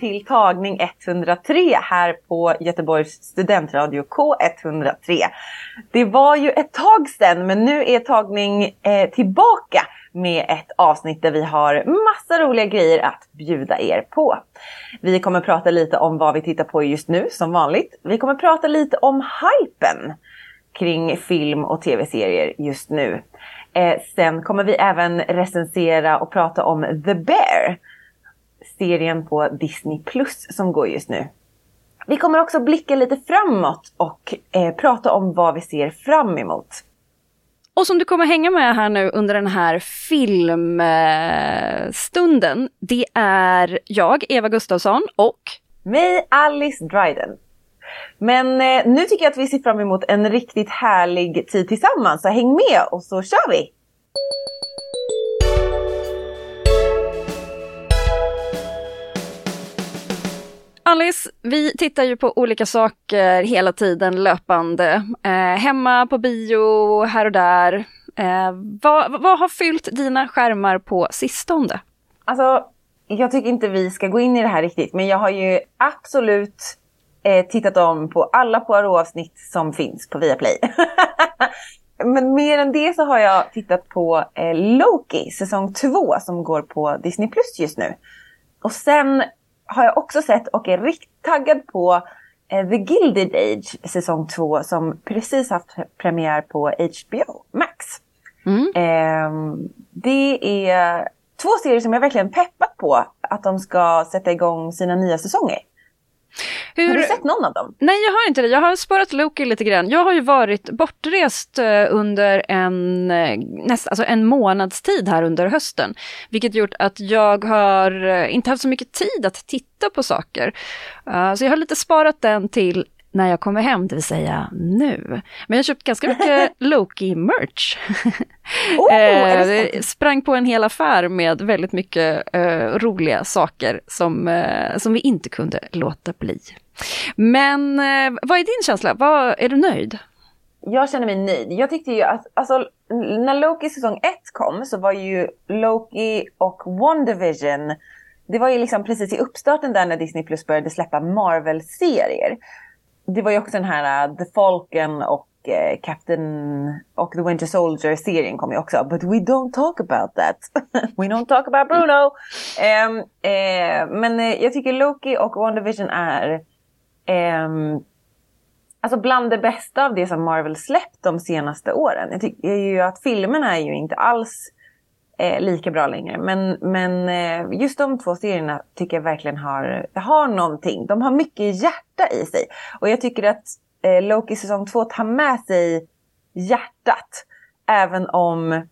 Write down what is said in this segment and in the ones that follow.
Till tagning 103 här på Göteborgs studentradio K103. Det var ju ett tag sedan men nu är tagning eh, tillbaka med ett avsnitt där vi har massa roliga grejer att bjuda er på. Vi kommer prata lite om vad vi tittar på just nu som vanligt. Vi kommer prata lite om hypen kring film och tv-serier just nu. Eh, sen kommer vi även recensera och prata om The Bear serien på Disney Plus som går just nu. Vi kommer också blicka lite framåt och eh, prata om vad vi ser fram emot. Och som du kommer hänga med här nu under den här filmstunden, det är jag, Eva Gustafsson och Mig, Alice Dryden. Men eh, nu tycker jag att vi ser fram emot en riktigt härlig tid tillsammans, så häng med och så kör vi! Alice, vi tittar ju på olika saker hela tiden löpande. Eh, hemma, på bio, här och där. Eh, vad, vad har fyllt dina skärmar på sistone? Alltså, jag tycker inte vi ska gå in i det här riktigt, men jag har ju absolut eh, tittat om på alla Poirot-avsnitt som finns på Viaplay. men mer än det så har jag tittat på eh, Loki, säsong 2, som går på Disney Plus just nu. Och sen har jag också sett och är riktigt taggad på eh, The Gilded Age, säsong 2, som precis haft premiär på HBO Max. Mm. Eh, det är två serier som jag verkligen peppat på att de ska sätta igång sina nya säsonger. Hur... Har du sett någon av dem? Nej, jag har inte det. Jag har sparat Loki lite grann. Jag har ju varit bortrest eh, under en, eh, näst, alltså en månads tid här under hösten. Vilket gjort att jag har eh, inte haft så mycket tid att titta på saker. Uh, så jag har lite sparat den till när jag kommer hem, det vill säga nu. Men jag har köpt ganska mycket Loki-merch. Oh, eh, sprang på en hel affär med väldigt mycket eh, roliga saker som, eh, som vi inte kunde låta bli. Men eh, vad är din känsla? Vad, är du nöjd? Jag känner mig nöjd. Jag tyckte ju att, alltså, när Loki säsong 1 kom så var ju Loki och WandaVision, det var ju liksom precis i uppstarten där när Disney Plus började släppa Marvel-serier. Det var ju också den här uh, The Falcon och uh, Captain och The Winter Soldier-serien kom ju också. But we don't talk about that. we don't talk about Bruno. Um, uh, men eh, jag tycker Loki och WandaVision är um, Alltså bland det bästa av det som Marvel släppt de senaste åren. Jag tycker ju att filmerna är ju inte alls eh, lika bra längre. Men, men eh, just de två serierna tycker jag verkligen har, har någonting. De har mycket hjärta i sig. Och jag tycker att eh, Loki säsong 2 tar med sig hjärtat. Även om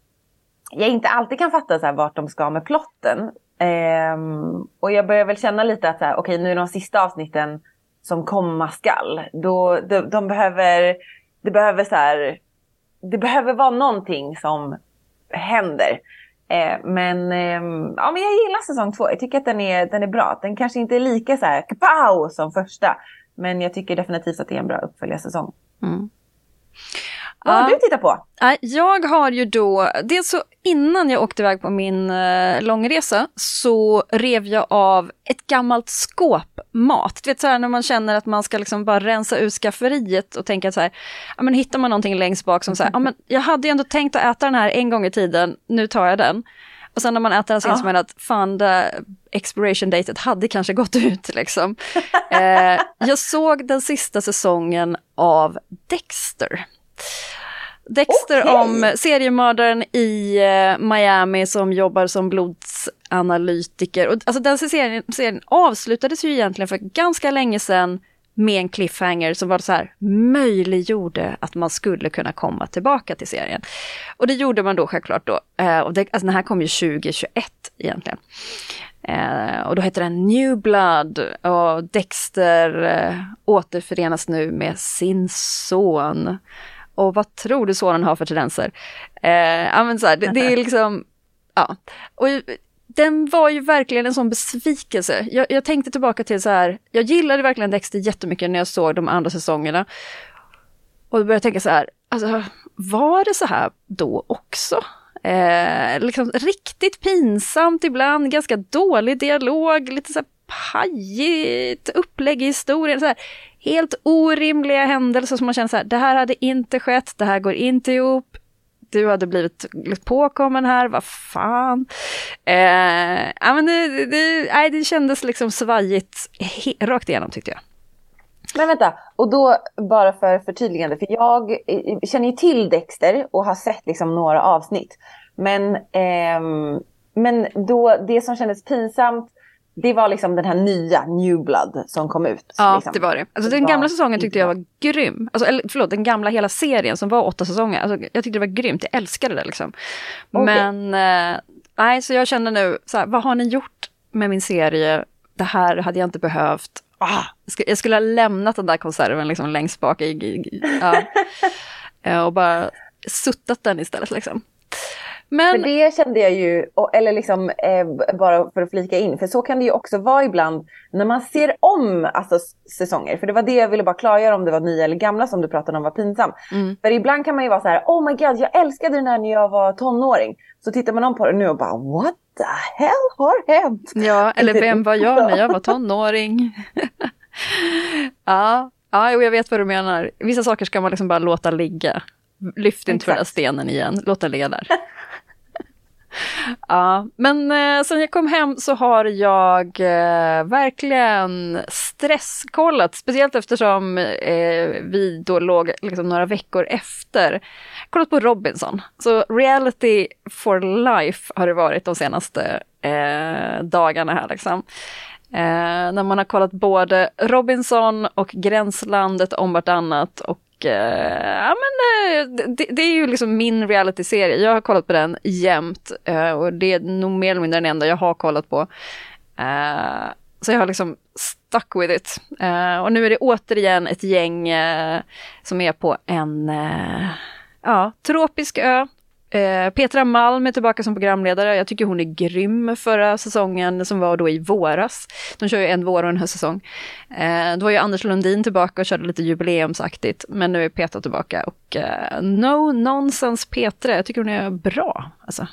jag inte alltid kan fatta så här, vart de ska med plotten. Um, och jag börjar väl känna lite att så här, okej nu är de sista avsnitten som komma skall. Då, de, de behöver, det behöver så här, det behöver vara någonting som händer. Eh, men, eh, ja, men jag gillar säsong två. Jag tycker att den är, den är bra. Den kanske inte är lika så här kapow som första. Men jag tycker definitivt att det är en bra uppföljarsäsong. Mm. Vad har du tittat på? Jag har ju då, dels så innan jag åkte iväg på min eh, långresa så rev jag av ett gammalt skåp mat. Du vet så här när man känner att man ska liksom bara rensa ur skafferiet och tänka så här, ja men hittar man någonting längst bak som så här, ja men jag hade ju ändå tänkt att äta den här en gång i tiden, nu tar jag den. Och sen när man äter den så inser man att fan det expiration datet hade kanske gått ut liksom. eh, jag såg den sista säsongen av Dexter. Dexter Okej. om seriemördaren i eh, Miami som jobbar som blodsanalytiker. Och, alltså den serien, serien avslutades ju egentligen för ganska länge sedan med en cliffhanger som var så här möjliggjorde att man skulle kunna komma tillbaka till serien. Och det gjorde man då självklart då. Eh, och det, alltså den här kom ju 2021 egentligen. Eh, och då heter den New Blood och Dexter återförenas nu med sin son. Och vad tror du sonen har för tendenser? Eh, men så här, det, det, är liksom, ja. Och den var ju verkligen en sån besvikelse. Jag, jag, tänkte tillbaka till så här, jag gillade verkligen Dexter jättemycket när jag såg de andra säsongerna. Och då började jag tänka så här, alltså var det så här då också? Eh, liksom riktigt pinsamt ibland, ganska dålig dialog, lite så här pajigt upplägg i historien. Så här, helt orimliga händelser som man känner så här, det här hade inte skett, det här går inte ihop, du hade blivit påkommen här, vad fan. Eh, ja, men det, det, nej, det kändes liksom svajigt he, rakt igenom tyckte jag. Men vänta, och då bara för förtydligande, för jag eh, känner ju till Dexter och har sett liksom några avsnitt. Men, eh, men då, det som kändes pinsamt det var liksom den här nya New Blood som kom ut. Ja, liksom. det var det. Alltså, den gamla säsongen tyckte jag var grym. Alltså, eller förlåt, den gamla hela serien som var åtta säsonger. Alltså, jag tyckte det var grymt, jag älskade det liksom. Okay. Men, eh, nej, så jag känner nu, så här, vad har ni gjort med min serie? Det här hade jag inte behövt. Ah, jag skulle ha lämnat den där konserven liksom längst bak i, ja. Eh, och bara suttat den istället liksom. Men... För det kände jag ju, eller liksom eh, bara för att flika in, för så kan det ju också vara ibland när man ser om alltså, säsonger. För det var det jag ville bara klargöra om det var nya eller gamla som du pratade om var pinsam. Mm. För ibland kan man ju vara så här, oh my god, jag älskade den här när jag var tonåring. Så tittar man om på det nu och bara, what the hell har hänt? Ja, eller vem var jag när jag var tonåring? ja, ja, jag vet vad du menar. Vissa saker ska man liksom bara låta ligga. Lyft inte den stenen igen, låt den ligga där. Ja, men eh, sen jag kom hem så har jag eh, verkligen stresskollat, speciellt eftersom eh, vi då låg liksom, några veckor efter. Kollat på Robinson, så reality for life har det varit de senaste eh, dagarna här liksom. Eh, när man har kollat både Robinson och Gränslandet om vartannat och Eh, ja, men, eh, det, det, är ju liksom min reality-serie. Jag har kollat på den jämt eh, och det är nog mer eller mindre den enda jag har kollat på. Eh, så jag har liksom stuck with it. Eh, och nu är det återigen ett gäng eh, som är på en eh, ja, tropisk ö Eh, Petra Malm är tillbaka som programledare. Jag tycker hon är grym förra säsongen som var då i våras. De kör ju en vår och en höstsäsong. Eh, då var ju Anders Lundin tillbaka och körde lite jubileumsaktigt. Men nu är Petra tillbaka och eh, no nonsense Petra. Jag tycker hon är bra. Alltså.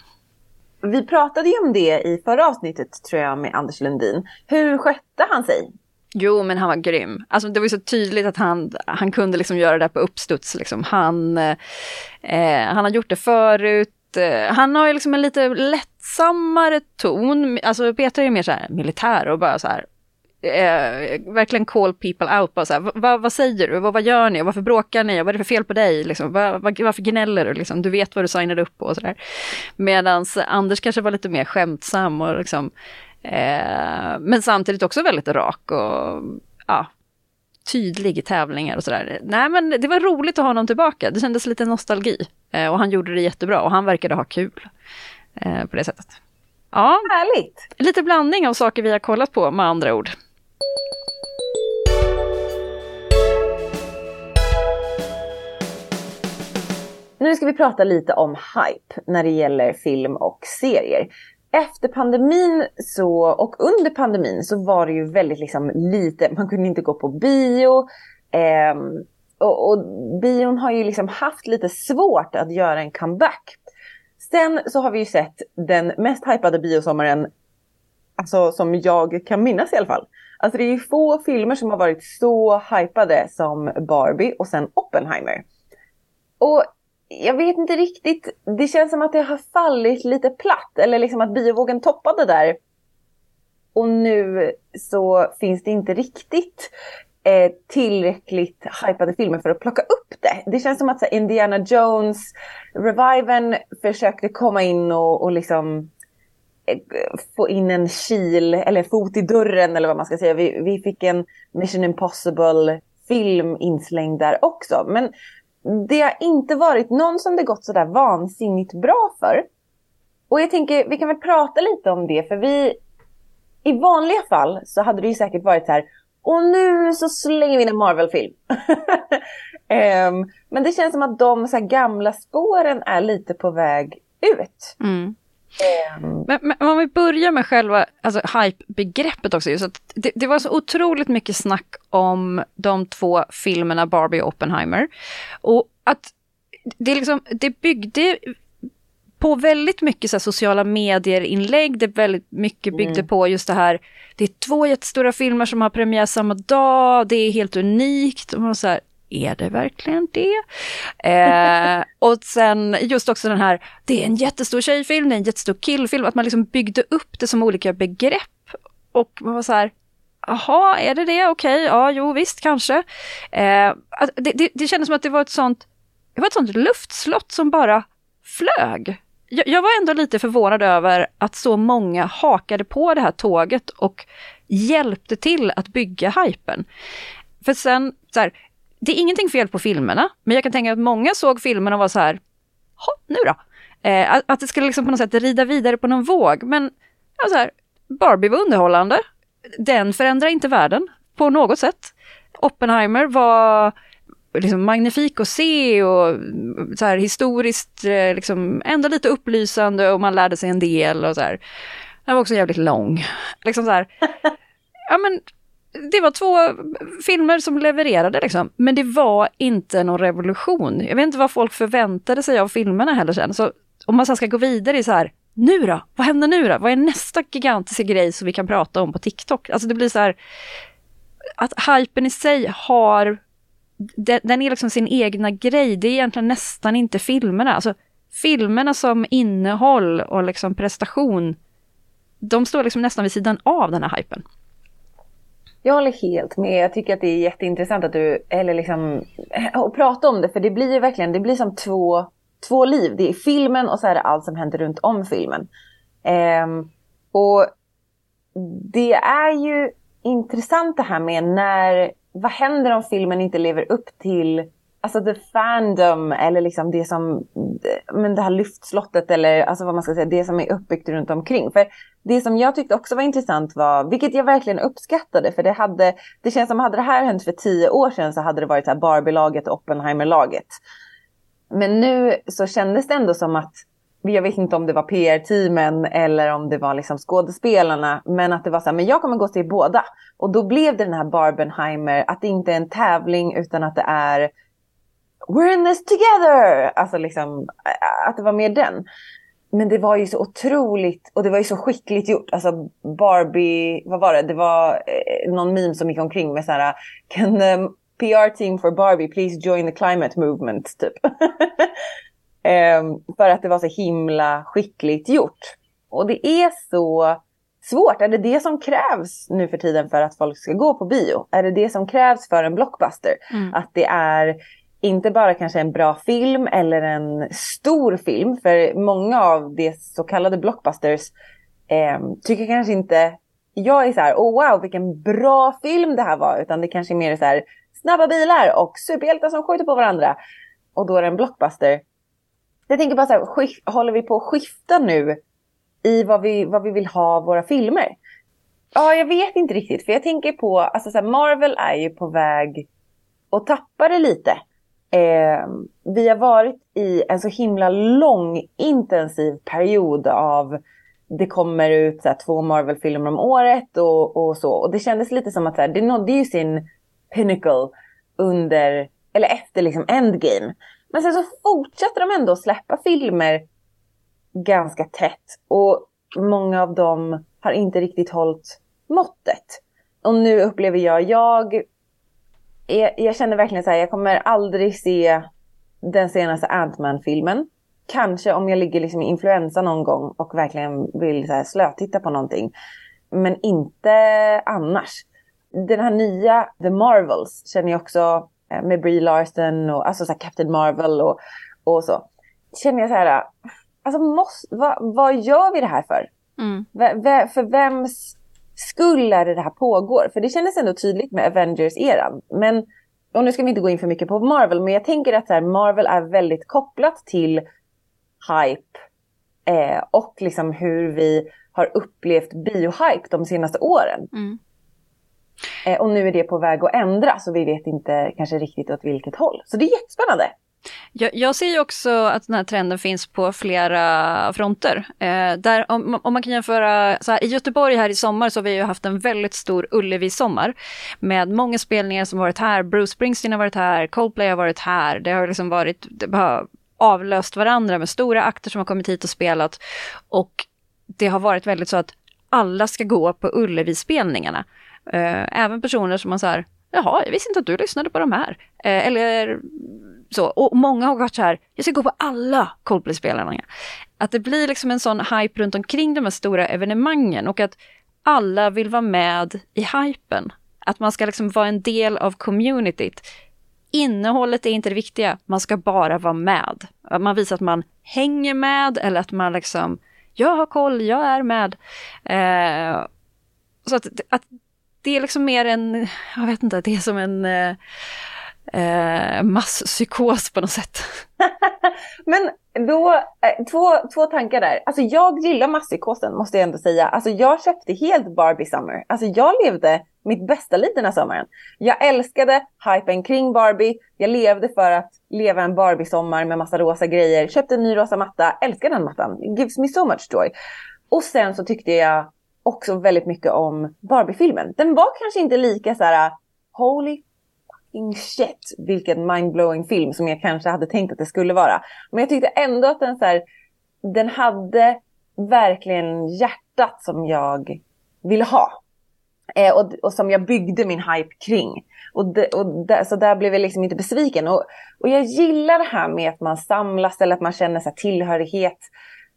Vi pratade ju om det i förra avsnittet tror jag med Anders Lundin. Hur skötte han sig? Jo, men han var grym. Alltså det var så tydligt att han, han kunde liksom göra det på uppstuds. Liksom. Han, eh, han har gjort det förut. Eh, han har ju liksom en lite lättsammare ton. Alltså Peter är ju mer så här militär och bara så här Eh, verkligen call people out. Bara så här, vad, vad säger du? Vad, vad gör ni? Varför bråkar ni? Vad är det för fel på dig? Liksom, va, va, varför gnäller du? Liksom, du vet vad du signade upp på och. Medan Anders kanske var lite mer skämtsam och liksom Eh, men samtidigt också väldigt rak och ja, tydlig i tävlingar och sådär. Nej men det var roligt att ha honom tillbaka. Det kändes lite nostalgi. Eh, och han gjorde det jättebra och han verkade ha kul eh, på det sättet. Ja, Härligt! Lite blandning av saker vi har kollat på med andra ord. Nu ska vi prata lite om hype när det gäller film och serier efter pandemin så, och under pandemin så var det ju väldigt liksom lite, man kunde inte gå på bio. Eh, och, och bion har ju liksom haft lite svårt att göra en comeback. Sen så har vi ju sett den mest hypade biosommaren, alltså som jag kan minnas i alla fall. Alltså det är ju få filmer som har varit så hypade som Barbie och sen Oppenheimer. Och jag vet inte riktigt. Det känns som att det har fallit lite platt. Eller liksom att biovågen toppade där. Och nu så finns det inte riktigt eh, tillräckligt hypade filmer för att plocka upp det. Det känns som att så, Indiana Jones, reviven försökte komma in och, och liksom eh, få in en kil eller fot i dörren eller vad man ska säga. Vi, vi fick en Mission Impossible film inslängd där också. Men det har inte varit någon som det gått sådär vansinnigt bra för. Och jag tänker, vi kan väl prata lite om det, för vi... I vanliga fall så hade det ju säkert varit så här, och nu så slänger vi in en Marvel-film. um, men det känns som att de så gamla spåren är lite på väg ut. Mm. Um, men, men, om vi börjar med själva alltså, hype-begreppet också. Just att det, det, var så otroligt mycket snack om de två filmerna Barbie och Oppenheimer. Och att det, liksom, det byggde på väldigt mycket så sociala medier-inlägg. Det väldigt mycket byggde mm. på just det här, det är två jättestora filmer som har premiär samma dag, det är helt unikt. Och man så här, är det verkligen det? Eh, och sen just också den här, det är en jättestor tjejfilm, det är en jättestor killfilm, att man liksom byggde upp det som olika begrepp. Och man var så här, jaha, är det det? Okej, okay, ja, jo visst, kanske. Eh, det, det, det kändes som att det var ett sånt, det var ett sånt luftslott som bara flög jag, jag, var ändå lite förvånad över att så många hakade på det här tåget och hjälpte till att bygga hypen. För sen, så här, det är ingenting fel på filmerna, men jag kan tänka att många såg filmerna och var så här, nu då? Eh, att, det skulle liksom på något sätt rida vidare på någon våg, men ja, så här, Barbie var underhållande. Den förändrar inte världen på något sätt. Oppenheimer var liksom magnifik att se och så här historiskt eh, liksom ändå lite upplysande och man lärde sig en del och så här. Den var också jävligt lång. Liksom så här. Ja men det var två filmer som levererade liksom. Men det var inte någon revolution. Jag vet inte vad folk förväntade sig av filmerna heller sen. Så om man sen ska gå vidare i så här, nu då? Vad händer nu då? Vad är nästa gigantiska grej som vi kan prata om på TikTok? Alltså det blir så här, att hypen i sig har den, är liksom sin egna grej. Det är egentligen nästan inte filmerna. Alltså, filmerna som innehåll och liksom prestation, de står liksom nästan vid sidan av den här hypen. Jag håller helt med. Jag tycker att det är jätteintressant att du, eller liksom, eh, att prata om det. För det blir ju verkligen, det blir som två, två liv. Det är filmen och så är det allt som händer runt om filmen. Um, och det är ju intressant det här med när vad händer om filmen inte lever upp till alltså the fandom eller liksom det som, men det här lyftslottet eller alltså vad man ska säga, det som är uppbyggt runt omkring. För det som jag tyckte också var intressant var, vilket jag verkligen uppskattade, för det hade, det känns som hade det här hänt för tio år sedan så hade det varit så Barbie-laget och Oppenheimer-laget. Men nu så kändes det ändå som att jag vet inte om det var PR-teamen eller om det var liksom skådespelarna, men att det var så här, men jag kommer gå till båda. Och då blev det den här Barbenheimer, att det inte är en tävling utan att det är We're in this together! Alltså liksom, att det var mer den. Men det var ju så otroligt, och det var ju så skickligt gjort. Alltså Barbie, vad var det? Det var eh, någon meme som gick omkring med så här, Can the PR team for Barbie please join the climate movement? Typ. Ehm, för att det var så himla skickligt gjort. Och det är så svårt. Är det det som krävs nu för tiden för att folk ska gå på bio? Är det det som krävs för en blockbuster? Mm. Att det är inte bara kanske en bra film eller en stor film. För många av de så kallade blockbusters eh, tycker kanske inte... Jag är så här, oh wow vilken bra film det här var. Utan det kanske är mer så här, snabba bilar och superhjältar som skjuter på varandra. Och då är det en blockbuster. Jag tänker bara så här, håller vi på att skifta nu i vad vi, vad vi vill ha våra filmer? Ja, jag vet inte riktigt. För jag tänker på, alltså så här, Marvel är ju på väg att tappa det lite. Eh, vi har varit i en så himla lång intensiv period av det kommer ut så här, två Marvel-filmer om året och, och så. Och det kändes lite som att så här, det nådde ju sin pinnacle under, eller efter liksom Endgame. Men sen så fortsätter de ändå släppa filmer ganska tätt. Och många av dem har inte riktigt hållit måttet. Och nu upplever jag, jag, jag, jag känner verkligen så här, jag kommer aldrig se den senaste Ant-Man-filmen. Kanske om jag ligger liksom i influensa någon gång och verkligen vill så här slötitta på någonting. Men inte annars. Den här nya The Marvels känner jag också Eh, med Brie Larson och alltså så Captain Marvel och, och så. Känner jag så här, alltså måste, vad, vad gör vi det här för? Mm. V för vems skull är det det här pågår? För det kändes ändå tydligt med Avengers-eran. Men, och nu ska vi inte gå in för mycket på Marvel, men jag tänker att här, Marvel är väldigt kopplat till hype eh, och liksom hur vi har upplevt biohype de senaste åren. Mm. Eh, och nu är det på väg att ändras och vi vet inte kanske riktigt åt vilket håll. Så det är jättespännande. Jag, jag ser ju också att den här trenden finns på flera fronter. Eh, där, om, om, man kan jämföra, så här, i Göteborg här i sommar så har vi ju haft en väldigt stor Ullevi-sommar med många spelningar som varit här. Bruce Springsteen har varit här, Coldplay har varit här. Det har liksom varit, det har avlöst varandra med stora akter som har kommit hit och spelat. Och det har varit väldigt så att alla ska gå på Ullevi-spelningarna. Eh, även personer som man så här, jaha, jag visste inte att du lyssnade på de här. Eh, eller så. Och många har varit så här, jag ska gå på alla Coldplay-spelarna. Att det blir liksom en sån hype runt omkring de här stora evenemangen och att alla vill vara med i hypen. Att man ska liksom vara en del av communityt. Innehållet är inte det viktiga, man ska bara vara med. Man visar att man hänger med eller att man liksom, jag har koll, jag är med. Eh, så att, att det är liksom mer en, jag vet inte, det är som en eh, eh masspsykos på något sätt. Men då, eh, två, två tankar där. Alltså jag gillar masspsykosen måste jag ändå säga. Alltså jag köpte helt Barbie Summer. Alltså jag levde mitt bästa liv den här sommaren. Jag älskade hypen kring Barbie. Jag levde för att leva en Barbie-sommar med massa rosa grejer. Köpte en ny rosa matta, älskar den mattan. It gives me so much joy. Och sen så tyckte jag också väldigt mycket om Barbie-filmen. Den var kanske inte lika så här holy fucking shit vilken mindblowing film som jag kanske hade tänkt att det skulle vara. Men jag tyckte ändå att den så här, den hade verkligen hjärtat som jag ville ha. Eh, och, och, som jag byggde min hype kring. Och, de, och de, så där blev jag liksom inte besviken. Och, och jag gillar det här med att man samlas eller att man känner så tillhörighet.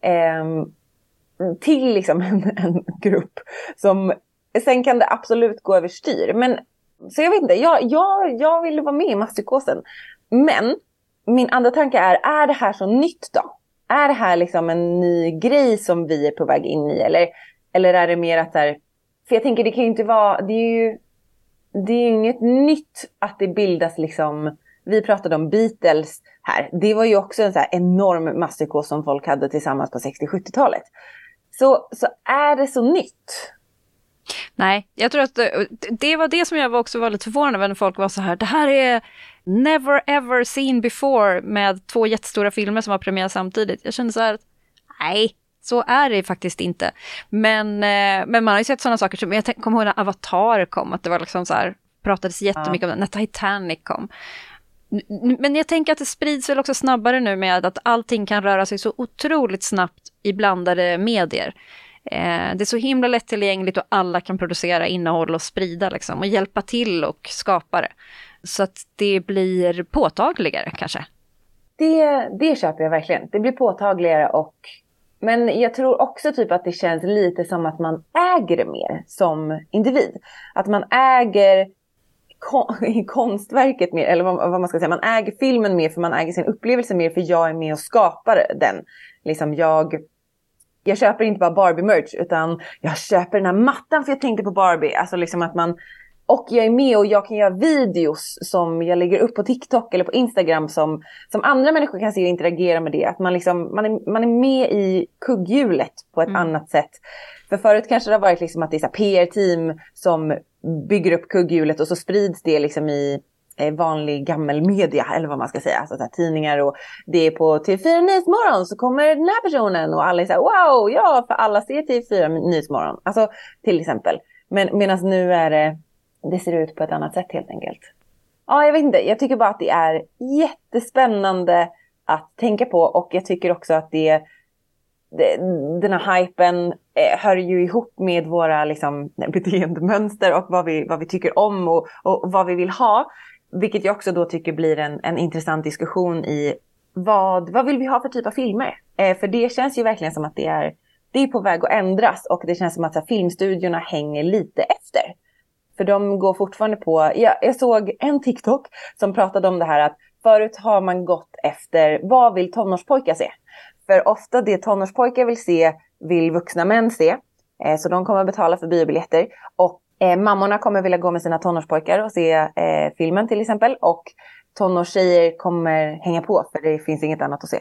Eh, till liksom en, en grupp. Som, sen kan det absolut gå överstyr. Men så jag vet inte, jag, jag, jag ville vara med i masspsykosen. Men min andra tanke är, är det här så nytt då? Är det här liksom en ny grej som vi är på väg in i? Eller, eller är det mer att där, för jag tänker det kan ju inte vara, det är ju, det är ju inget nytt att det bildas liksom, vi pratade om Beatles här. Det var ju också en så enorm masspsykos som folk hade tillsammans på 60-70-talet. Så, så är det så nytt? Nej, jag tror att det var det som jag också var lite förvånad över när folk var så här, det här är never ever seen before med två jättestora filmer som har premiär samtidigt. Jag kände så här, nej, så är det faktiskt inte. Men, eh, men man har ju sett sådana saker som, jag kommer ihåg när Avatar kom, att det var liksom så här, pratades jättemycket ja. om det, när Titanic kom. Men jag tänker att det sprids väl också snabbare nu med att allting kan röra sig så otroligt snabbt i blandade medier. Eh, det är så himla lättillgängligt och alla kan producera innehåll och sprida liksom, och hjälpa till och skapa det. Så att det blir påtagligare kanske. Det, det köper jag verkligen. Det blir påtagligare och men jag tror också typ att det känns lite som att man äger det mer som individ. Att man äger konstverket mer, eller vad, vad, man ska säga, man äger filmen mer för man äger sin upplevelse mer för jag är med och skapar den. Liksom jag jag köper inte bara Barbie-merch utan jag köper den här mattan för jag tänkte på Barbie. Alltså liksom att man, och jag är med och jag kan göra videos som jag lägger upp på TikTok eller på Instagram som, som andra människor kan se och interagera med det. Att man, liksom, man, är, man är med i kugghjulet på ett mm. annat sätt. För förut kanske det har varit liksom att det är PR-team som bygger upp kugghjulet och så sprids det liksom i eh, vanlig vanlig gammelmedia eller vad man ska säga. Alltså så tidningar och det är på TV4 Nyhetsmorgon så kommer den här personen och alla är så här wow, ja, för alla ser TV4 Nyhetsmorgon. Alltså till exempel. Men medan nu är det, det ser ut på ett annat sätt helt enkelt. Ja, jag vet inte. Jag tycker bara att det är jättespännande att tänka på och jag tycker också att det, det den här hypen eh, hör ju ihop med våra liksom, beteendemönster och vad vi, vad vi tycker om och, och vad vi vill ha. Vilket jag också då tycker blir en, en intressant diskussion i vad, vad vill vi ha för typ av filmer? Eh, för det känns ju verkligen som att det är, det är på väg att ändras och det känns som att så här, filmstudiorna hänger lite efter. För de går fortfarande på, ja, jag såg en TikTok som pratade om det här att förut har man gått efter vad vill tonårspojkar se? För ofta det tonårspojkar vill se vill vuxna män se. Eh, så de kommer att betala för biobiljetter. Och eh, mammorna kommer vilja gå med sina tonårspojkar och se eh, filmen till exempel. Och tonårstjejer kommer hänga på för det finns inget annat att se.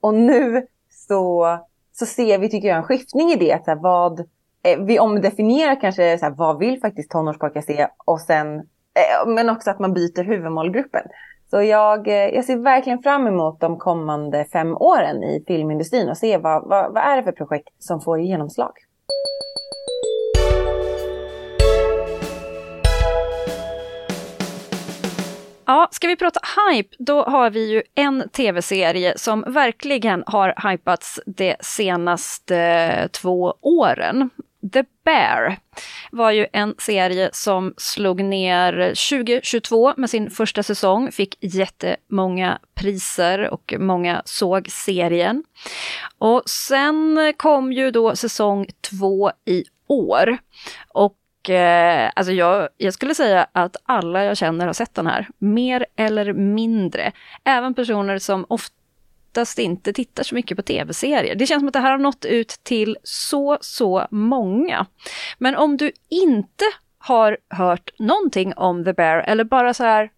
Och nu så, så ser vi, tycker jag, en skiftning i det. Så här, vad, eh, vi omdefinierar kanske så här, vad vill faktiskt tonårspojkar se och sen, eh, men också att man byter huvudmålgruppen. Så jag, eh, jag ser verkligen fram emot de kommande fem åren i filmindustrin och se vad, vad, vad är det för projekt som får genomslag. Ja, ska vi prata hype, då har vi ju en tv-serie som verkligen har hypats de senaste eh, två åren. The Bear var ju en serie som slog ner 2022 med sin första säsong, fick jättemånga priser och många såg serien. Och sen kom ju då säsong två i år. Och eh, alltså jag, jag skulle säga att alla jag känner har sett den här, mer eller mindre. Även personer som ofta oftast inte tittar så mycket på tv-serier. Det känns som att det här har nått ut till så, så många. Men om du inte har hört någonting om The Bear eller bara så här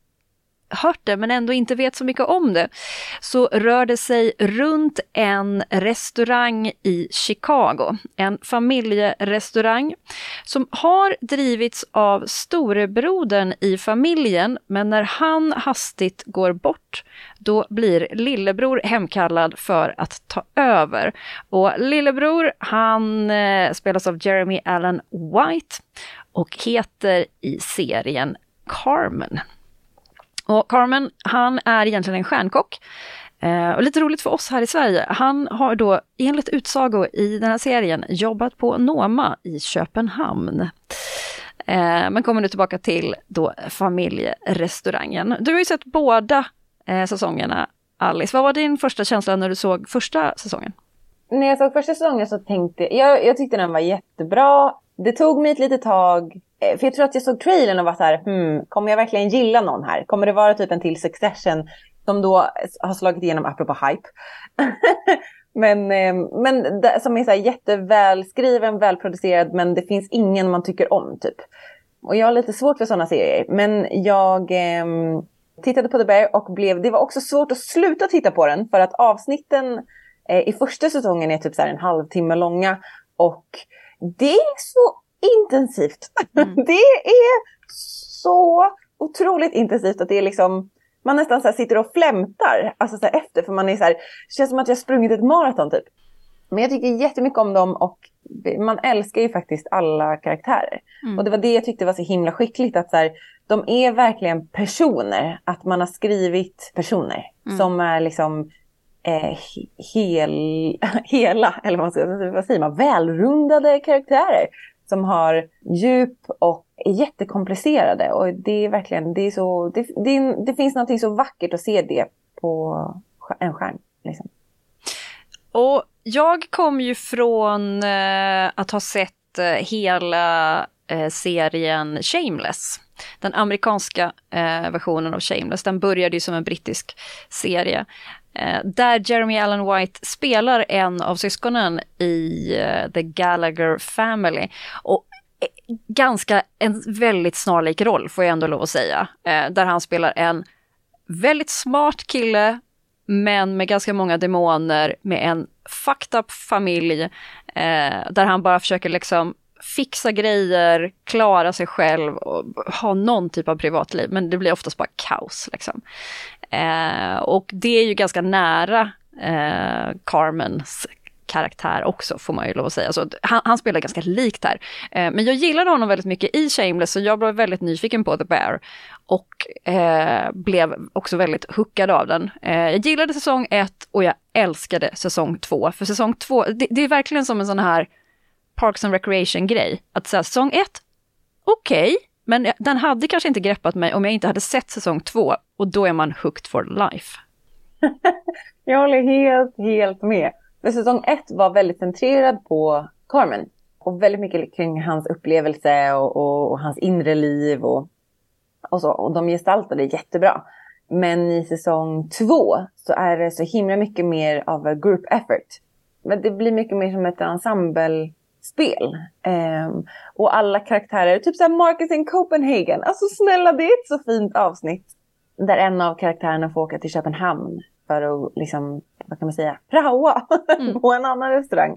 hört det men ändå inte vet så mycket om det, så rör det sig runt en restaurang i Chicago. En familjerestaurang som har drivits av storebrodern i familjen, men när han hastigt går bort, då blir lillebror hemkallad för att ta över. Och lillebror, han eh, spelas av Jeremy Allen White och heter i serien Carmen. Och Carmen, han är egentligen en stjärnkock. Eh, och lite roligt för oss här i Sverige, han har då enligt utsago i den här serien jobbat på Noma i Köpenhamn. Eh, men kommer nu tillbaka till då familjerestaurangen. Du har ju sett båda eh, säsongerna, Alice. Vad var din första känsla när du såg första säsongen? När jag såg första säsongen så tänkte jag, jag tyckte den var jättebra. Det tog mig ett litet tag eh, för jag tror att jag såg trailern och var så här, hmm, kommer jag verkligen gilla någon här? Kommer det vara typ en till Succession som då har slagit igenom apropå hype? men, eh, men som är så här jättevälskriven, välproducerad, men det finns ingen man tycker om typ. Och jag har lite svårt för sådana serier, men jag eh, tittade på The Bear och blev, det var också svårt att sluta titta på den för att avsnitten eh, i första säsongen är typ så en halvtimme långa och det är så intensivt. Mm. det är så otroligt intensivt att det är liksom man nästan så sitter och flämtar alltså så efter för man är så här, det känns som att jag sprungit ett maraton typ. Men jag tycker jättemycket om dem och man älskar ju faktiskt alla karaktärer. Mm. Och det var det jag tyckte var så himla skickligt att så här, de är verkligen personer. Att man har skrivit personer mm. som är liksom eh, hel, hela, eller vad, ska, vad säger man, välrundade karaktärer som har djup och är jättekomplicerade. Och det är verkligen, det är så, det, det, det finns något så vackert att se det på en skärm. Liksom. Och jag kom ju från eh, att ha sett eh, hela eh, serien Shameless. Den amerikanska eh, versionen av Shameless, den började ju som en brittisk serie. Eh, där Jeremy Allen White spelar en av syskonen i eh, The Gallagher Family. Och eh, ganska en väldigt snarlik roll får jag ändå lov att säga. Där han spelar en väldigt smart kille men med ganska många demoner, med en fucked up familj, där han bara försöker liksom fixa grejer, klara sig själv och ha någon typ av privatliv, men det blir oftast bara kaos. Liksom. Eh, och det är ju ganska nära eh, Carmens karaktär också får man ju lov att säga. Alltså, han, han spelar ganska likt här. Eh, men jag gillade honom väldigt mycket i Shameless så jag blev väldigt nyfiken på The Bear. Och eh, blev också väldigt hookad av den. Eh, jag gillade säsong ett och jag älskade säsong två. För säsong två, det, det är verkligen som en sån här Parks and Recreation grej. Att säga säsong ett, okej, okay, men den hade kanske inte greppat mig om jag inte hade sett säsong två och då är man hooked for life. jag håller helt, helt med. För säsong ett var väldigt centrerad på Carmen. Och väldigt mycket kring hans upplevelse och, och, och hans inre liv och, och så. Och de gestaltade jättebra. Men i säsong två så är det så himla mycket mer av a group effort. men det blir mycket mer som ett ensemble ensemblespel. Um, och alla karaktärer, typ såhär Marcus in Copenhagen. Alltså snälla det är ett så fint avsnitt. Där en av karaktärerna får åka till Köpenhamn för att liksom, vad kan man säga, praoa mm. på en annan restaurang.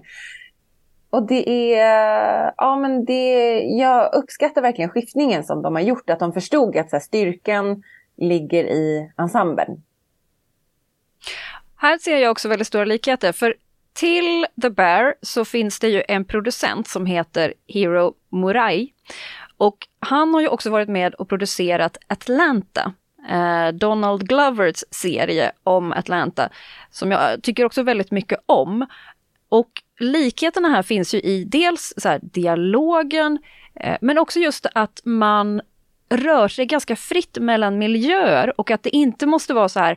Och det är, ja men det, jag uppskattar verkligen skiftningen som de har gjort. Att de förstod att så här, styrkan ligger i ensemblen. Här ser jag också väldigt stora likheter, för till The Bear så finns det ju en producent som heter Hiro Murai. Och han har ju också varit med och producerat Atlanta, eh, Donald Glovers serie om Atlanta, som jag tycker också väldigt mycket om. Och likheterna här finns ju i dels så här, dialogen, eh, men också just att man rör sig ganska fritt mellan miljöer och att det inte måste vara så här,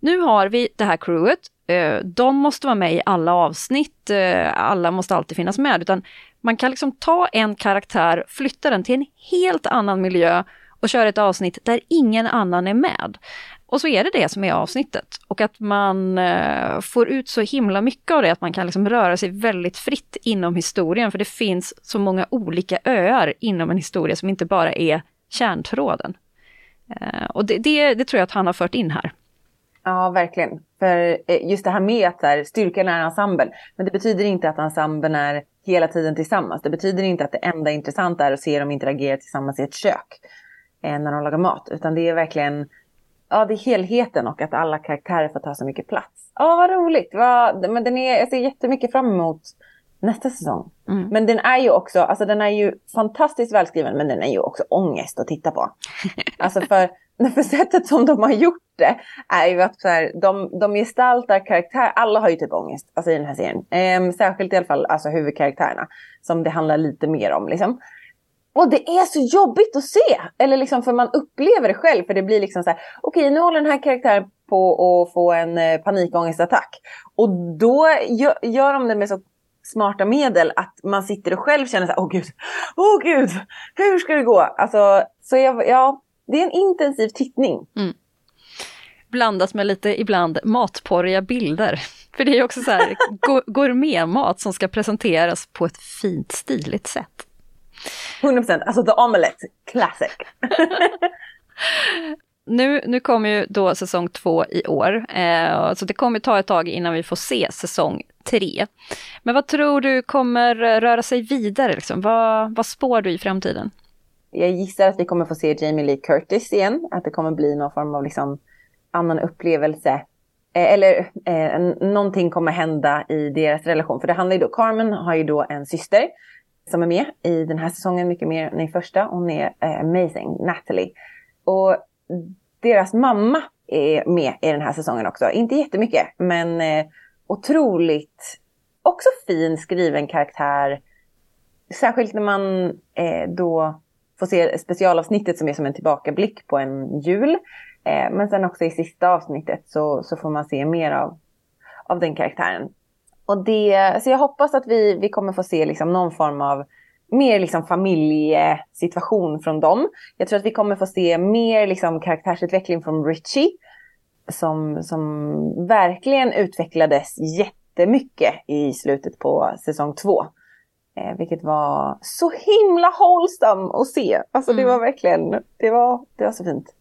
nu har vi det här crewet, Eh, de måste vara med i alla avsnitt, eh, alla måste alltid finnas med, utan man kan liksom ta en karaktär, flytta den till en helt annan miljö och köra ett avsnitt där ingen annan är med. Och så är det det som är avsnittet. Och att man eh, får ut så himla mycket av det, att man kan liksom röra sig väldigt fritt inom historien, för det finns så många olika öar inom en historia som inte bara är kärntråden. Och det, det, det, tror jag att han har fört in här. Ja, verkligen. För eh, just det här med att här, styrkan är ensemble, men det betyder inte att ensemblen är hela tiden tillsammans. Det betyder inte att det enda intressanta är att se dem interagera tillsammans i ett kök eh, när de lagar mat, utan det är verkligen ja, det är helheten och att alla karaktärer får ta så mycket plats. Ja, vad roligt. Vad, men den är, jag ser jättemycket fram emot nästa säsong. Mm. Men den är ju också, alltså den är ju fantastiskt välskriven men den är ju också ångest att titta på. alltså för, för sättet som de har gjort det är ju att så här, de, de gestaltar karaktär, alla har ju typ ångest alltså i den här serien. Ehm, särskilt i alla fall alltså huvudkaraktärerna som det handlar lite mer om liksom. Och det är så jobbigt att se! Eller liksom för man upplever det själv. För det blir liksom så här, okej okay, nu håller den här karaktären på att få en eh, panikångestattack. Och då gör, gör de det med så smarta medel att man sitter och själv känner så här, åh gud, åh gud, hur ska det gå? Alltså, så jag, ja, det är en intensiv tittning. Mm. Blandat med lite ibland matporriga bilder. För det är också så här gourmetmat som ska presenteras på ett fint stiligt sätt. 100%, alltså The Omelette, classic. nu, nu kommer ju då säsong två i år, eh, så det kommer ta ett tag innan vi får se säsong tre. Men vad tror du kommer röra sig vidare? Liksom? Vad, vad spår du i framtiden? Jag gissar att vi kommer få se Jamie Lee Curtis igen, att det kommer bli någon form av liksom annan upplevelse. Eh, eller eh, någonting kommer hända i deras relation. För det handlar ju då, Carmen har ju då en syster som är med i den här säsongen mycket mer än i första. Hon är eh, amazing, Natalie. Och deras mamma är med i den här säsongen också. Inte jättemycket, men eh, otroligt också fin skriven karaktär. Särskilt när man eh, då får se specialavsnittet som är som en tillbakablick på en jul. Eh, men sen också i sista avsnittet så, så får man se mer av, av den karaktären. Och det, så jag hoppas att vi, vi kommer få se liksom någon form av mer liksom familjesituation från dem. Jag tror att vi kommer få se mer liksom karaktärsutveckling från Richie. Som, som verkligen utvecklades jättemycket i slutet på säsong två. Eh, vilket var så himla wholesome att se. Alltså mm. det var verkligen, det var, det var så fint.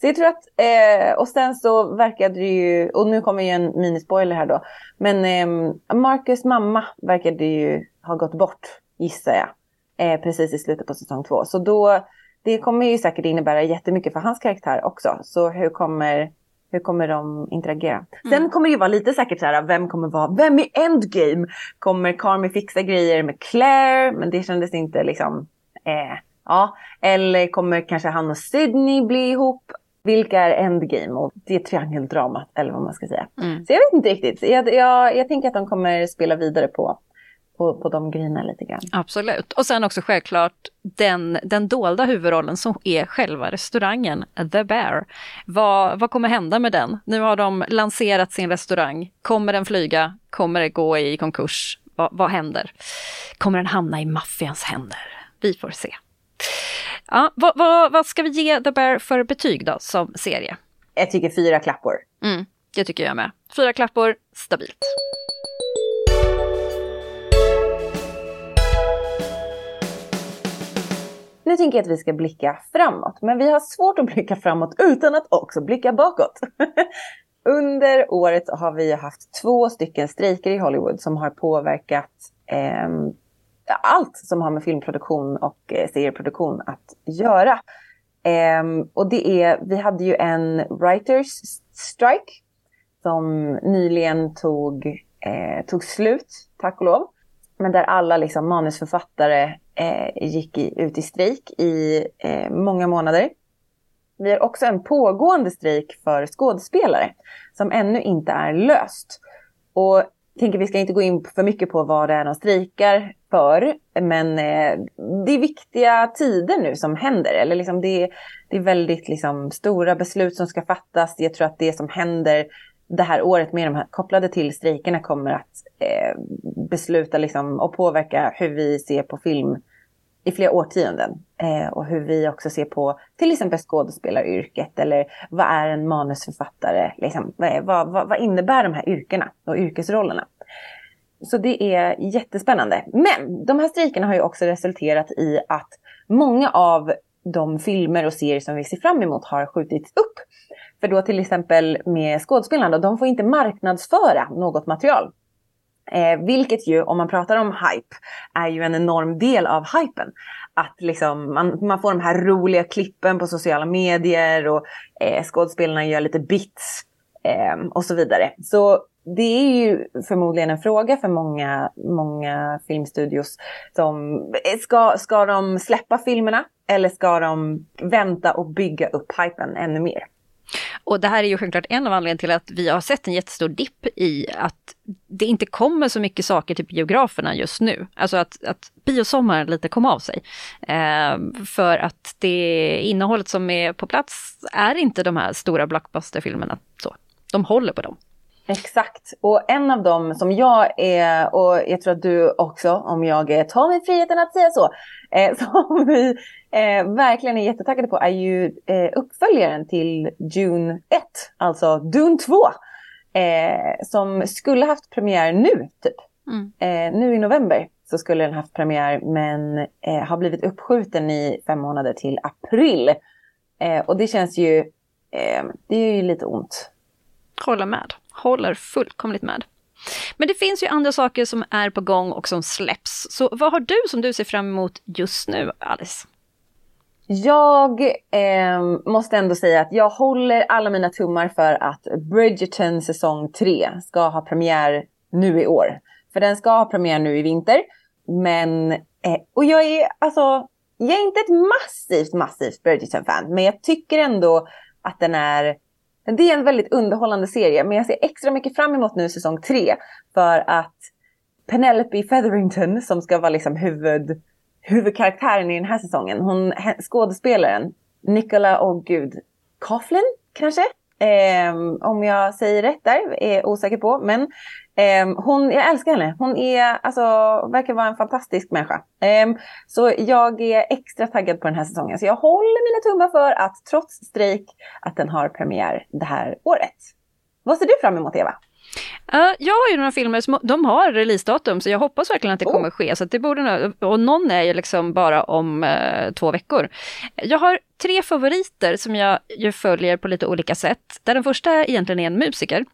Så jag tror att, eh, och sen så verkade det ju, och nu kommer ju en minispoiler här då. Men eh, Marcus mamma verkade ju ha gått bort, gissar jag. Eh, precis i slutet på säsong två. Så då, det kommer ju säkert innebära jättemycket för hans karaktär också. Så hur kommer, hur kommer de interagera? Mm. Sen kommer det ju vara lite säkert så här, vem kommer vara, vem är Endgame? Kommer Carmi fixa grejer med Claire? Men det kändes inte liksom, eh, Ja, eller kommer kanske han och Sydney bli ihop? Vilka är endgame? Och det är triangeldramat eller vad man ska säga. Mm. Så jag vet inte riktigt. Jag, jag, jag tänker att de kommer spela vidare på på, på de grejerna lite grann. Absolut. Och sen också självklart den, den dolda huvudrollen som är själva restaurangen The Bear. Vad, vad kommer hända med den? Nu har de lanserat sin restaurang. Kommer den flyga? Kommer det gå i konkurs? Vad, vad händer? Kommer den hamna i maffians händer? Vi får se. Ja, vad, vad, vad, ska vi ge The Bear för betyg då som serie? Jag tycker fyra klappor. Mm, det tycker jag med. Fyra klappor, stabilt. Nu tänker jag att vi ska blicka framåt. Men vi har svårt att blicka framåt utan att också blicka bakåt. Under året har vi haft två stycken strejker i Hollywood som har påverkat eh, allt som har med filmproduktion och eh, serieproduktion att göra. Eh, och det är, vi hade ju en writers strike som nyligen tog, eh, tog slut, tack och lov. Men där alla liksom, manusförfattare eh, gick i, ut i strejk i eh, många månader. Vi har också en pågående strejk för skådespelare som ännu inte är löst. Och jag tänker vi ska inte gå in för mycket på vad det är de strejkar för. Men eh, det är viktiga tider nu som händer. Eller liksom det, det är väldigt liksom, stora beslut som ska fattas. Jag tror att det som händer det här året med de här kopplade till strejkerna kommer att eh, besluta liksom, och påverka hur vi ser på film i flera årtionden. Eh, och hur vi också ser på till exempel skådespelaryrket eller vad är en manusförfattare? Liksom, vad, vad, vad, vad innebär de här yrkena och yrkesrollerna? Så det är jättespännande. Men de här strejkerna har ju också resulterat i att många av de filmer och serier som vi ser fram emot har skjutits upp. För då till exempel med skådespelarna, de får inte marknadsföra något material. Eh, vilket ju, om man pratar om hype, är ju en enorm del av hypen. Att liksom, man, man får de här roliga klippen på sociala medier och eh, skådespelarna gör lite bits eh, och så vidare. Så det är ju förmodligen en fråga för många, många filmstudios. Som, eh, ska, ska de släppa filmerna eller ska de vänta och bygga upp hypen ännu mer? Och det här är ju självklart en av anledningarna till att vi har sett en jättestor dipp i att det inte kommer så mycket saker till biograferna just nu. Alltså att, att biosommaren lite kom av sig. Eh, för att det innehållet som är på plats är inte de här stora blockbusterfilmerna. Så, de håller på dem. Exakt. Och en av dem som jag är, och jag tror att du också, om jag tar mig friheten att säga så, eh, som vi eh, verkligen är jättetaggade på är ju eh, uppföljaren till June 1, alltså Dune 2. Eh, som skulle haft premiär nu, typ. Mm. Eh, nu i november så skulle den haft premiär men eh, har blivit uppskjuten i fem månader till april. och det känns ju, det är ju lite ont. Håller med håller fullkomligt med. Men det finns ju andra saker som är på gång och som släpps. Så vad har du som du ser fram emot just nu, Alice? Jag eh, måste ändå säga att jag håller alla mina tummar för att Bridgerton säsong 3 ska ha premiär nu i år. För den ska ha premiär nu i vinter. Men, eh, och jag är alltså, jag är inte ett massivt, massivt Bridgerton-fan. Men jag tycker ändå att den är det är en väldigt underhållande serie men jag ser extra mycket fram emot nu säsong tre. För att Penelope Featherington som ska vara liksom huvud, huvudkaraktären i den här säsongen. Hon, skådespelaren Nicola, och gud, Coughlin kanske? Eh, om jag säger rätt där, är osäker på. Men hon, jag älskar henne. Hon är, alltså, verkar vara en fantastisk människa. Eh, så jag är extra taggad på den här säsongen. Så jag håller mina tummar för att trots strejk, att den har premiär det här året. Vad ser du fram emot Eva? Uh, jag har ju några filmer som de har releasedatum så jag hoppas verkligen att det oh. kommer ske. Så det borde, och någon är ju liksom bara om uh, två veckor. Jag har tre favoriter som jag ju följer på lite olika sätt. Där den första egentligen är en musiker.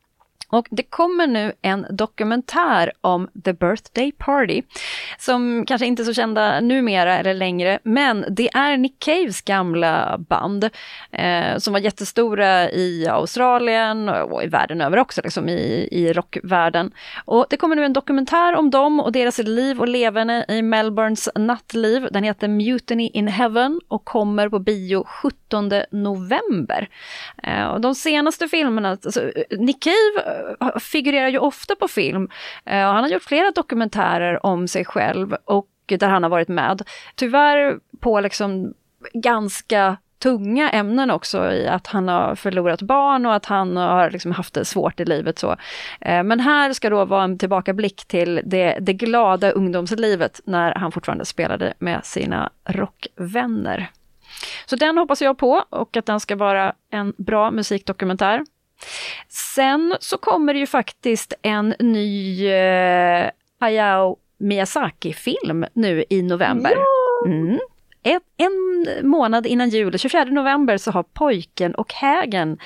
Och det kommer nu en dokumentär om The Birthday Party, som kanske inte är så kända numera eller längre, men det är Nick Caves gamla band eh, som var jättestora i Australien och i världen över också, liksom i, i rockvärlden. Och det kommer nu en dokumentär om dem och deras liv och leverne i Melbournes nattliv. Den heter Mutiny in Heaven och kommer på bio 17 november. Eh, och de senaste filmerna, alltså, Nick Cave figurerar ju ofta på film. Eh, och han har gjort flera dokumentärer om sig själv och där han har varit med. Tyvärr på liksom ganska tunga ämnen också i att han har förlorat barn och att han har liksom haft det svårt i livet. så. Eh, men här ska då vara en tillbakablick till det, det glada ungdomslivet när han fortfarande spelade med sina rockvänner. Så den hoppas jag på och att den ska vara en bra musikdokumentär. Sen så kommer det ju faktiskt en ny eh, Hayao Miyazaki-film nu i november. Mm. ett, en månad innan jul, 24 november, så har Pojken och hägen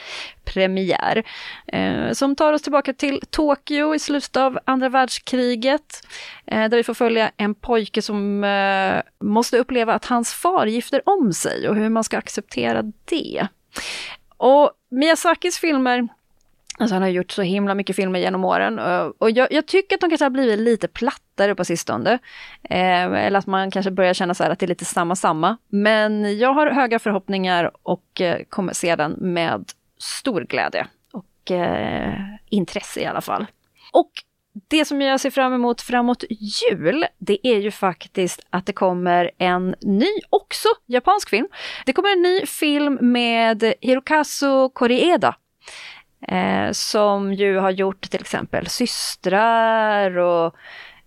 premiär. Eh, som tar oss tillbaka till Tokyo i slutet av andra världskriget. Eh, där vi får följa en pojke som eh, måste uppleva att hans far gifter om sig och hur man ska acceptera det. Och Miyazakis filmer Alltså han har gjort så himla mycket filmer genom åren eh, och jag, jag tycker att de kanske har blivit lite plattare på sistone. Eh, eller att man kanske börjar känna så här att det är lite samma samma. Men jag har höga förhoppningar och eh, kommer se den med stor glädje och eh, intresse i alla fall. Och det som jag ser fram emot framåt jul, det är ju faktiskt att det kommer en ny, också japansk film. Det kommer en ny film med Hirokazu Koreeda Eh, som ju har gjort till exempel Systrar och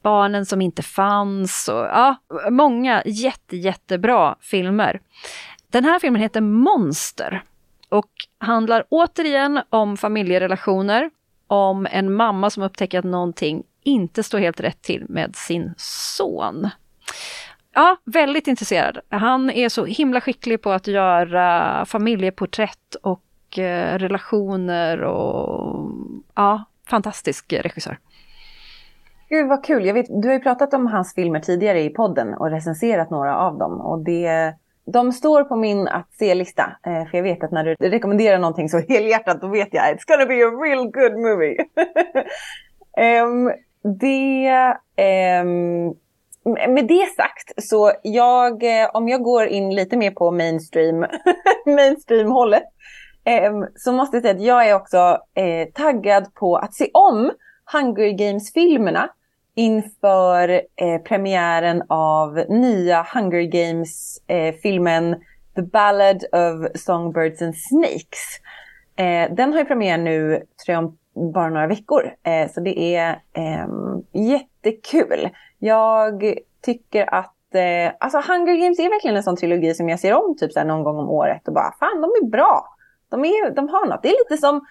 Barnen som inte fanns och ja, många jätte, jättebra filmer. Den här filmen heter Monster och handlar återigen om familjerelationer, om en mamma som upptäcker att någonting inte står helt rätt till med sin son. Ja, väldigt intresserad. Han är så himla skicklig på att göra familjeporträtt och eh, relationer och ja, fantastisk regissör. Gud vad kul. Jag vet, du har ju pratat om hans filmer tidigare i podden och recenserat några av dem. Och det, de står på min att se-lista. Eh, för jag vet att när du rekommenderar någonting så helhjärtat då vet jag it's gonna be a real good movie. um, det, um, med det sagt så jag, eh, om jag går in lite mer på mainstream, mainstream-hållet um, så måste jag säga att jag är också eh, taggad på att se om Hunger Games-filmerna inför eh, premiären av nya Hunger Games-filmen eh, The Ballad of Songbirds and Snakes. Eh, den har ju premiär nu, tror jag, om bara några veckor. Eh, så det är ehm, jättekul. Jag tycker att eh, alltså Hunger Games är verkligen en sån trilogi som jag ser om typ så någon gång om året och bara fan de är bra. De, är, de har något. Det är lite som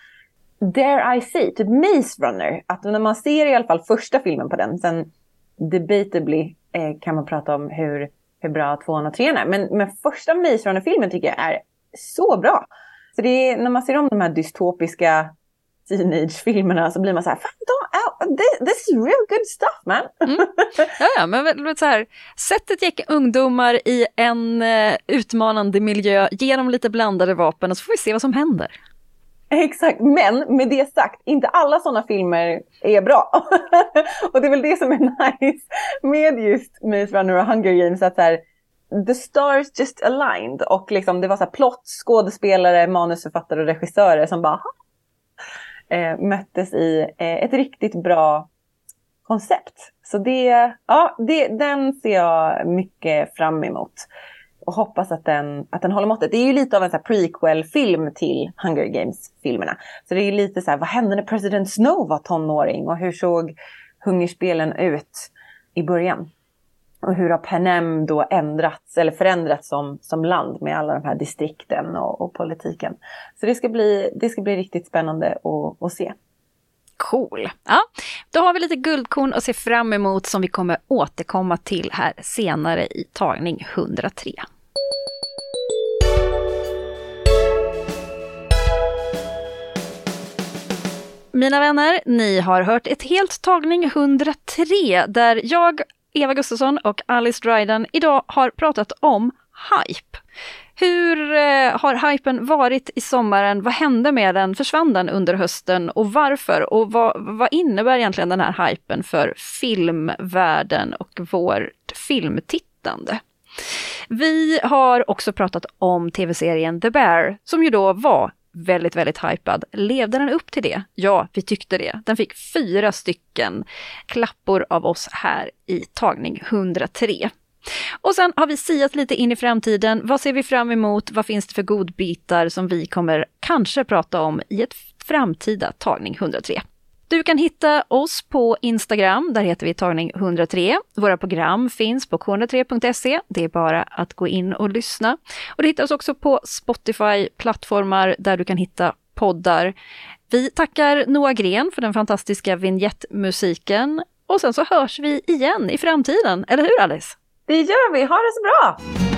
Dare I say, typ Maze Runner. Att när man ser i alla fall första filmen på den, sen debatably eh, kan man prata om hur, hur bra tvåan och trean är. Men, men första Maze Runner-filmen tycker jag är så bra. Så det är, när man ser om de här dystopiska teenage-filmerna så blir man så här, fan, de, this is real good stuff man. Mm. Ja, ja, men så här, sätt ett gäck ungdomar i en eh, utmanande miljö, ge dem lite blandade vapen och så får vi se vad som händer. Exakt, men med det sagt, inte alla sådana filmer är bra. och det är väl det som är nice med just Maze Runner och Hunger Games, att så här, the stars just aligned och liksom det var så här plott, skådespelare, manusförfattare och regissörer som bara eh, möttes i eh, ett riktigt bra koncept. Så det, ja, det, den ser jag mycket fram emot. Och hoppas att den, att den håller måttet. Det är ju lite av en prequel-film till Hunger Games-filmerna. Så det är ju lite så här, vad hände när President Snow var tonåring? Och hur såg hungerspelen ut i början? Och hur har Penem då ändrats eller förändrats som, som land med alla de här distrikten och, och politiken. Så det ska bli, det ska bli riktigt spännande att, att se. Cool! Ja, då har vi lite guldkorn att se fram emot som vi kommer återkomma till här senare i tagning 103. Mina vänner, ni har hört ett helt tagning 103 där jag Eva Gustafsson och Alice Dryden idag har pratat om hype. Hur eh, har hypen varit i sommaren? Vad hände med den? Försvann den under hösten och varför? Och vad, vad innebär egentligen den här hypen för filmvärlden och vårt filmtittande? Vi har också pratat om tv-serien The Bear, som ju då var väldigt, väldigt hypad. Levde den upp till det? Ja, vi tyckte det. Den fick fyra stycken klappor av oss här i tagning 103. Och sen har vi siat lite in i framtiden. Vad ser vi fram emot? Vad finns det för godbitar som vi kommer kanske prata om i ett framtida tagning 103? Du kan hitta oss på Instagram, där heter vi tagning 103. Våra program finns på k103.se. Det är bara att gå in och lyssna. Och du hittar oss också på Spotify-plattformar där du kan hitta poddar. Vi tackar Noah Gren för den fantastiska vignettmusiken. Och sen så hörs vi igen i framtiden, eller hur Alice? Det gör vi, ha det så bra!